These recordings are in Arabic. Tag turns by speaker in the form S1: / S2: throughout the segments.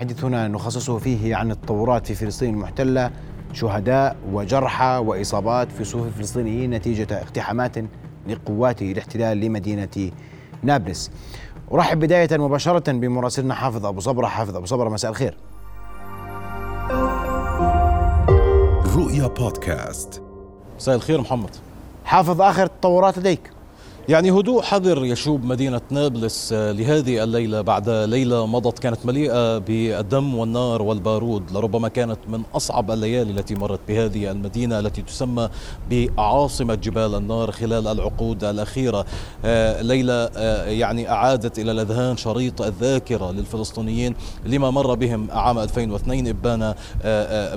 S1: حديثنا نخصصه فيه عن التطورات في فلسطين المحتلة شهداء وجرحى وإصابات في صفوف الفلسطينيين نتيجة اقتحامات لقوات الاحتلال لمدينة نابلس. أرحب بداية مباشرة بمراسلنا حافظ أبو صبرة حافظ أبو صبرة مساء الخير.
S2: رؤيا بودكاست.
S3: مساء الخير محمد.
S1: حافظ آخر التطورات لديك؟
S3: يعني هدوء حذر يشوب مدينة نابلس آه، لهذه الليلة بعد ليلة مضت كانت مليئة بالدم والنار والبارود لربما كانت من أصعب الليالي التي مرت بهذه المدينة التي تسمى بعاصمة جبال النار خلال العقود الأخيرة. آه، ليلة آه، يعني أعادت إلى الأذهان شريط الذاكرة للفلسطينيين لما مر بهم عام 2002 إبان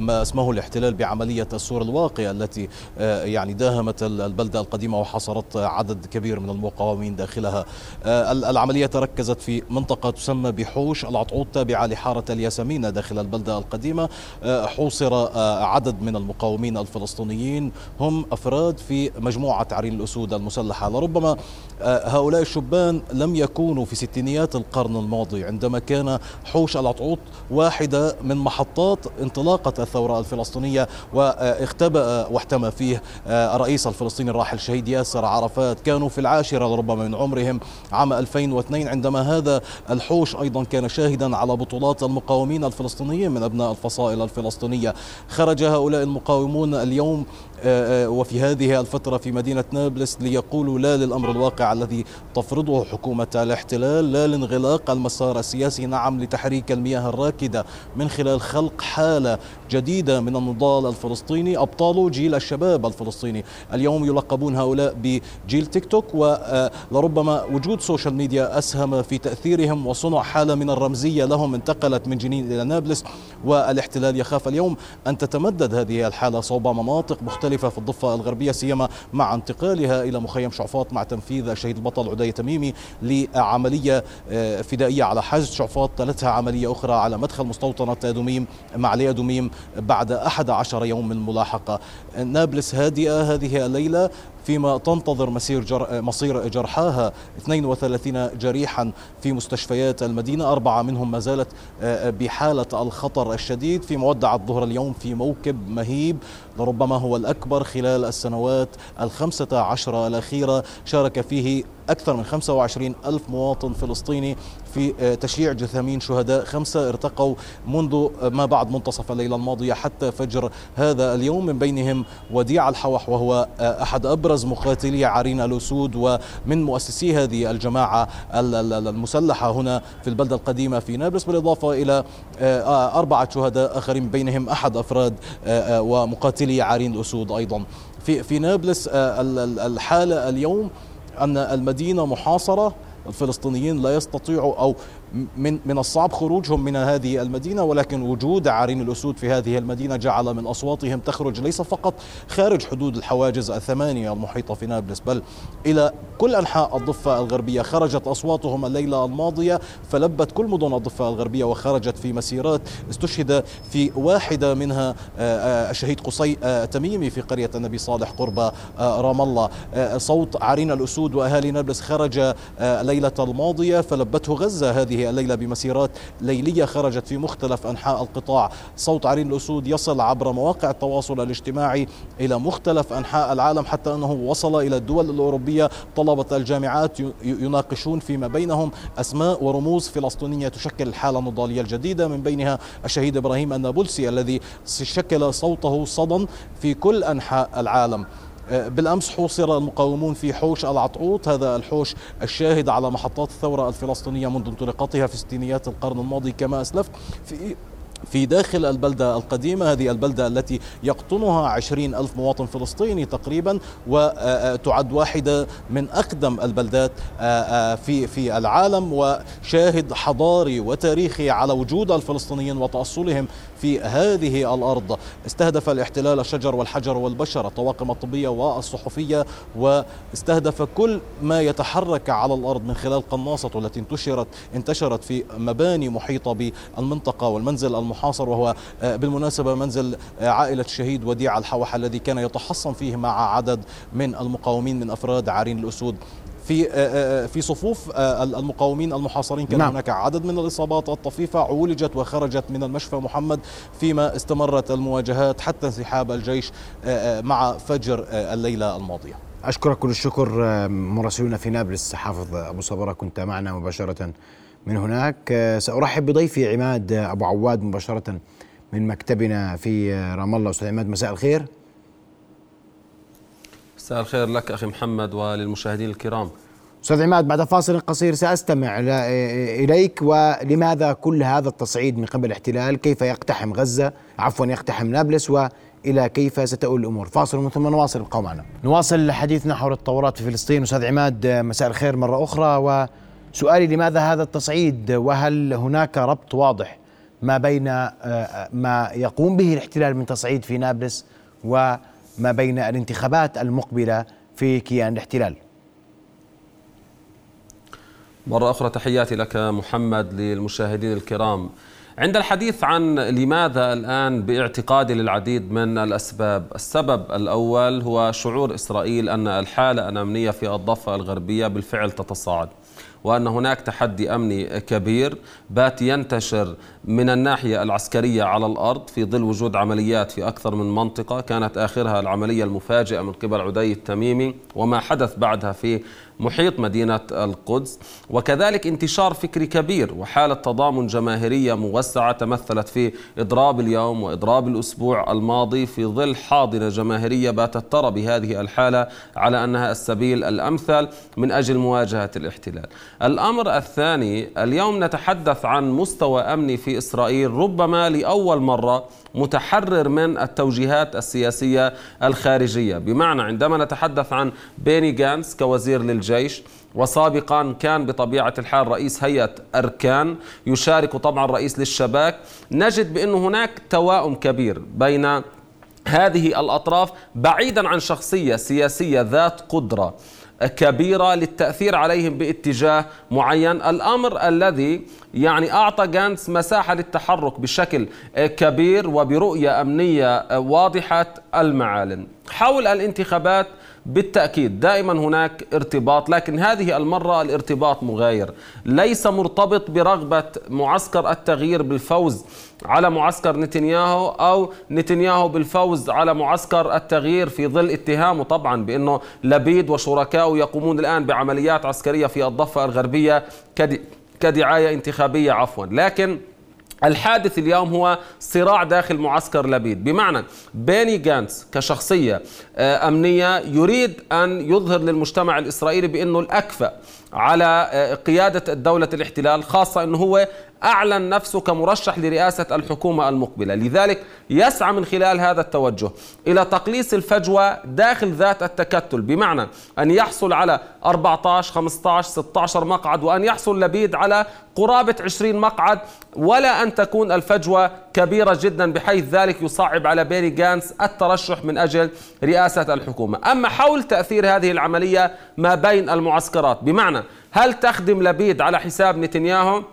S3: ما اسمه الاحتلال بعملية السور الواقية التي يعني داهمت البلدة القديمة وحصرت عدد كبير من المقاومين داخلها. آه، العملية تركزت في منطقة تسمى بحوش العطعوط تابعة لحارة الياسمين داخل البلدة القديمة. آه، حوصر آه، عدد من المقاومين الفلسطينيين هم أفراد في مجموعة عرين الأسود المسلحة. لربما هؤلاء الشبان لم يكونوا في ستينيات القرن الماضي عندما كان حوش العطعوط واحدة من محطات انطلاقة الثورة الفلسطينية واختبأ واحتمى فيه الرئيس الفلسطيني الراحل شهيد ياسر عرفات. كانوا في العاشرة ربما من عمرهم عام 2002 عندما هذا الحوش أيضا كان شاهدا على بطولات المقاومين الفلسطينيين من أبناء الفصائل الفلسطينية. خرج هؤلاء المقاومون اليوم وفي هذه الفترة في مدينة نابلس ليقولوا لا للأمر الواقع الذي تفرضه حكومة الاحتلال لا لانغلاق المسار السياسي نعم لتحريك المياه الراكدة من خلال خلق حالة جديدة من النضال الفلسطيني أبطال جيل الشباب الفلسطيني. اليوم يلقبون هؤلاء بجيل تيك توك ولربما وجود social media أسهم في تأثيرهم وصنع حالة من الرمزية لهم انتقلت من جنين إلى نابلس والإحتلال يخاف اليوم أن تتمدد هذه الحالة. صوب مناطق مختلفة مختلفة في الضفة الغربية سيما مع انتقالها إلى مخيم شعفاط مع تنفيذ الشهيد البطل عدي تميمي لعملية آه، فدائية على حاجز شعفاط. تلتها عملية أخرى على مدخل مستوطنة أدوميم مع أدوميم بعد 11 يوم من الملاحقة نابلس هادئة هذه الليلة. فيما تنتظر مسير جر... مصير جرحاها. 32 جريحا في مستشفيات المدينة. أربعة منهم ما زالت آه، بحالة الخطر الشديد. في مودع الظهر اليوم في موكب مهيب لربما هو الأكبر خلال السنوات الخمسة عشر الأخيرة. شارك فيه أكثر من 25 ألف مواطن فلسطيني في آه، تشييع جثامين شهداء. خمسة ارتقوا منذ آه، ما بعد منتصف الليلة الماضية حتى فجر هذا اليوم. من بينهم وديع الحوح وهو آه، أحد أبرز مقاتلي عرين الأسود ومن مؤسسي هذه الجماعة المسلحة هنا في البلدة القديمة في نابلس بالإضافة إلى أربعة شهداء آخرين بينهم أحد أفراد ومقاتلي عرين الأسود أيضا. في في نابلس الحالة اليوم أن المدينة محاصرة الفلسطينيين لا يستطيعوا أو من من الصعب خروجهم من هذه المدينة ولكن وجود عارين الأسود في هذه المدينة جعل من أصواتهم تخرج ليس فقط خارج حدود الحواجز الثمانية المحيطة في نابلس بل إلى كل أنحاء الضفة الغربية. خرجت أصواتهم الليلة الماضية فلبت كل مدن الضفة الغربية وخرجت في مسيرات استشهد في واحدة منها آه، آه، الشهيد قصي آه، تميمي في قرية النبي صالح قرب رام الله. صوت عارين الأسود وأهالي نابلس خرج الليلة الماضية فلبته غزة هذه هذه الليلة بمسيرات ليلية خرجت في مختلف أنحاء القطاع. صوت عرين الأسود يصل عبر مواقع التواصل الاجتماعي إلى مختلف أنحاء العالم حتى أنه وصل إلى الدول الأوروبية. طلبة الجامعات يناقشون فيما بينهم أسماء ورموز فلسطينية تشكل الحالة النضالية الجديدة من بينها الشهيد إبراهيم النابلسي الذي شكل صوته صدى في كل أنحاء العالم. بالأمس حوصر المقاومون في حوش العطعوط. هذا الحوش الشاهد على محطات الثورة الفلسطينية منذ انطلاقتها في ستينيات القرن الماضي. كما أسلفت في في داخل البلدة القديمة هذه البلدة التي يقطنها عشرين ألف مواطن فلسطيني تقريبا وتعد واحدة من أقدم البلدات في في العالم. وشاهد حضاري وتاريخي على وجود الفلسطينيين وتأصلهم في هذه الأرض. استهدف الاحتلال الشجر والحجر والبشر الطواقم الطبية والصحفية واستهدف كل ما يتحرك على الأرض من خلال قناصة التي انتشرت انتشرت في مباني محيطة بالمنطقة والمنزل المحاصر وهو آه، بالمناسبة منزل آه، عائلة الشهيد وديع الحوح الذي كان يتحصن فيه مع عدد من المقاومين من أفراد عرين الأسود. في في صفوف المقاومين المحاصرين كان نعم. هناك. عدد من الإصابات الطفيفه عولجت وخرجت من المشفى محمد فيما استمرت المواجهات حتى انسحاب الجيش مع فجر الليلة الماضية.
S1: أشكرك كل الشكر مراسلنا في نابلس حافظ أبو صبرة كنت معنا مباشرة من هناك. سأرحب بضيفي عماد أبو عواد مباشرة من مكتبنا في رام الله. أستاذ عماد مساء الخير.
S4: مساء الخير لك أخي محمد وللمشاهدين الكرام.
S1: أستاذ عماد بعد فاصل قصير سأستمع إليك ولماذا كل هذا التصعيد من قبل الاحتلال؟ كيف يقتحم غزة؟ عفوا يقتحم نابلس وإلى كيف ستؤول الأمور؟ فاصل ومن ثم نواصل ابقوا معنا. نواصل حديثنا حول التطورات في فلسطين. أستاذ عماد مساء الخير مرة أخرى وسؤالي لماذا هذا التصعيد؟ وهل هناك ربط واضح ما بين ما يقوم به الاحتلال من تصعيد في نابلس وما بين الانتخابات المقبلة في كيان الاحتلال.
S4: مرة أخرى تحياتي لك محمد للمشاهدين الكرام. عند الحديث عن لماذا الآن باعتقادي للعديد من الأسباب السبب الأول هو شعور إسرائيل أن الحالة الأمنية في الضفة الغربية بالفعل تتصاعد. وأن هناك تحدي أمني كبير بات ينتشر من الناحية العسكرية على الأرض في ظل وجود عمليات في أكثر من منطقة. كانت آخرها العملية المفاجئة من قبل عدي التميمي وما حدث بعدها في محيط مدينة القدس. وكذلك انتشار فكري كبير وحالة تضامن جماهيرية موسعة تمثلت في إضراب اليوم وإضراب الأسبوع الماضي في ظل حاضنة جماهيرية باتت ترى بهذه الحالة على أنها السبيل الأمثل من أجل مواجهة الاحتلال. الأمر الثاني اليوم نتحدث عن مستوى أمني في إسرائيل ربما لأول مرة متحرر من التوجيهات السياسية الخارجية. بمعنى عندما نتحدث عن بيني جانس كوزير للجيش وسابقا كان بطبيعة الحال رئيس هيئة أركان يشارك طبعا رئيس للشباك نجد بأن هناك توائم كبير بين هذه الأطراف بعيدا عن شخصية سياسية ذات قدرة. كبيرة للتأثير عليهم باتجاه معين. الأمر الذي يعني أعطى جانس مساحة للتحرك بشكل كبير وبرؤية أمنية واضحة المعالم. حول الانتخابات بالتأكيد دائما هناك ارتباط لكن هذه المرة الارتباط مغاير. ليس مرتبط برغبة معسكر التغيير بالفوز على معسكر نتنياهو أو نتنياهو بالفوز على معسكر التغيير في ظل اتهامه. طبعا بأنه لبيد وشركائه يقومون الآن بعمليات عسكرية في الضفة الغربية كدعاية انتخابية عفوا. لكن الحادث اليوم هو صراع داخل معسكر لبيد. بمعنى بيني جانتس كشخصية آه، أمنية يريد أن يظهر للمجتمع الإسرائيلي بأنه الأكفأ على آه، قيادة الدولة الاحتلال خاصة أنه هو أعلن نفسه كمرشح لرئاسة الحكومة المقبلة. لذلك يسعى من خلال هذا التوجه إلى تقليص الفجوة داخل ذات التكتل بمعنى أن يحصل على 14 15 16 مقعد وأن يحصل لبيد على قرابة 20 مقعد ولا أن تكون الفجوة كبيرة جدا بحيث ذلك يصعب على بيري جانس الترشح من أجل رئاسة الحكومة. أما حول تأثير هذه العملية ما بين المعسكرات بمعنى هل تخدم لبيد على حساب نتنياهو؟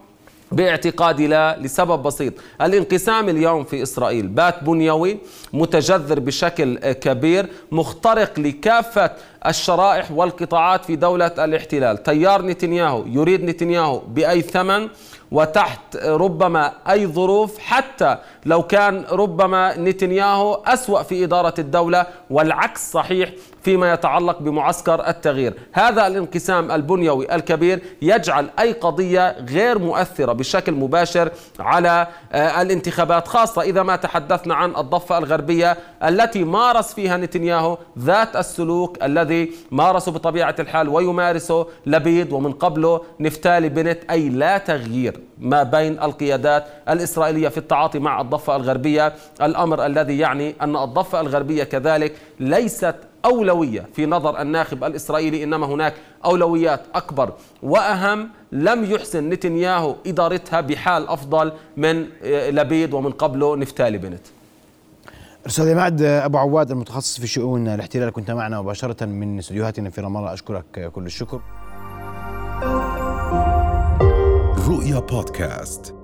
S4: باعتقادي لا لسبب بسيط. الانقسام اليوم في إسرائيل بات بنيوي متجذر بشكل كبير مخترق لكافة الشرائح والقطاعات في دولة الاحتلال. تيار نتنياهو يريد نتنياهو بأي ثمن وتحت ربما أي ظروف حتى لو كان ربما نتنياهو أسوأ في إدارة الدولة والعكس صحيح فيما يتعلق بمعسكر التغيير. هذا الانقسام البنيوي الكبير يجعل أي قضية غير مؤثرة بشكل مباشر على آه، الانتخابات خاصة إذا ما تحدثنا عن الضفة الغربية التي مارس فيها نتنياهو ذات السلوك الذي مارسه بطبيعة الحال ويمارسه لبيد ومن قبله نفتالي بنت أي لا تغيير ما بين القيادات الإسرائيلية في التعاطي مع الضفة الغربية. الأمر الذي يعني أن الضفة الغربية كذلك ليست أولوية في نظر الناخب الإسرائيلي إنما هناك أولويات أكبر. وأهم لم يحسن نتنياهو إدارتها بحال أفضل من لبيد ومن قبله نفتالي بنت.
S1: أستاذ عماد أبو عواد المتخصص في شؤون الاحتلال كنت معنا مباشرة من استديوهاتنا في رام الله اشكرك كل الشكر.
S2: رؤيا بودكاست.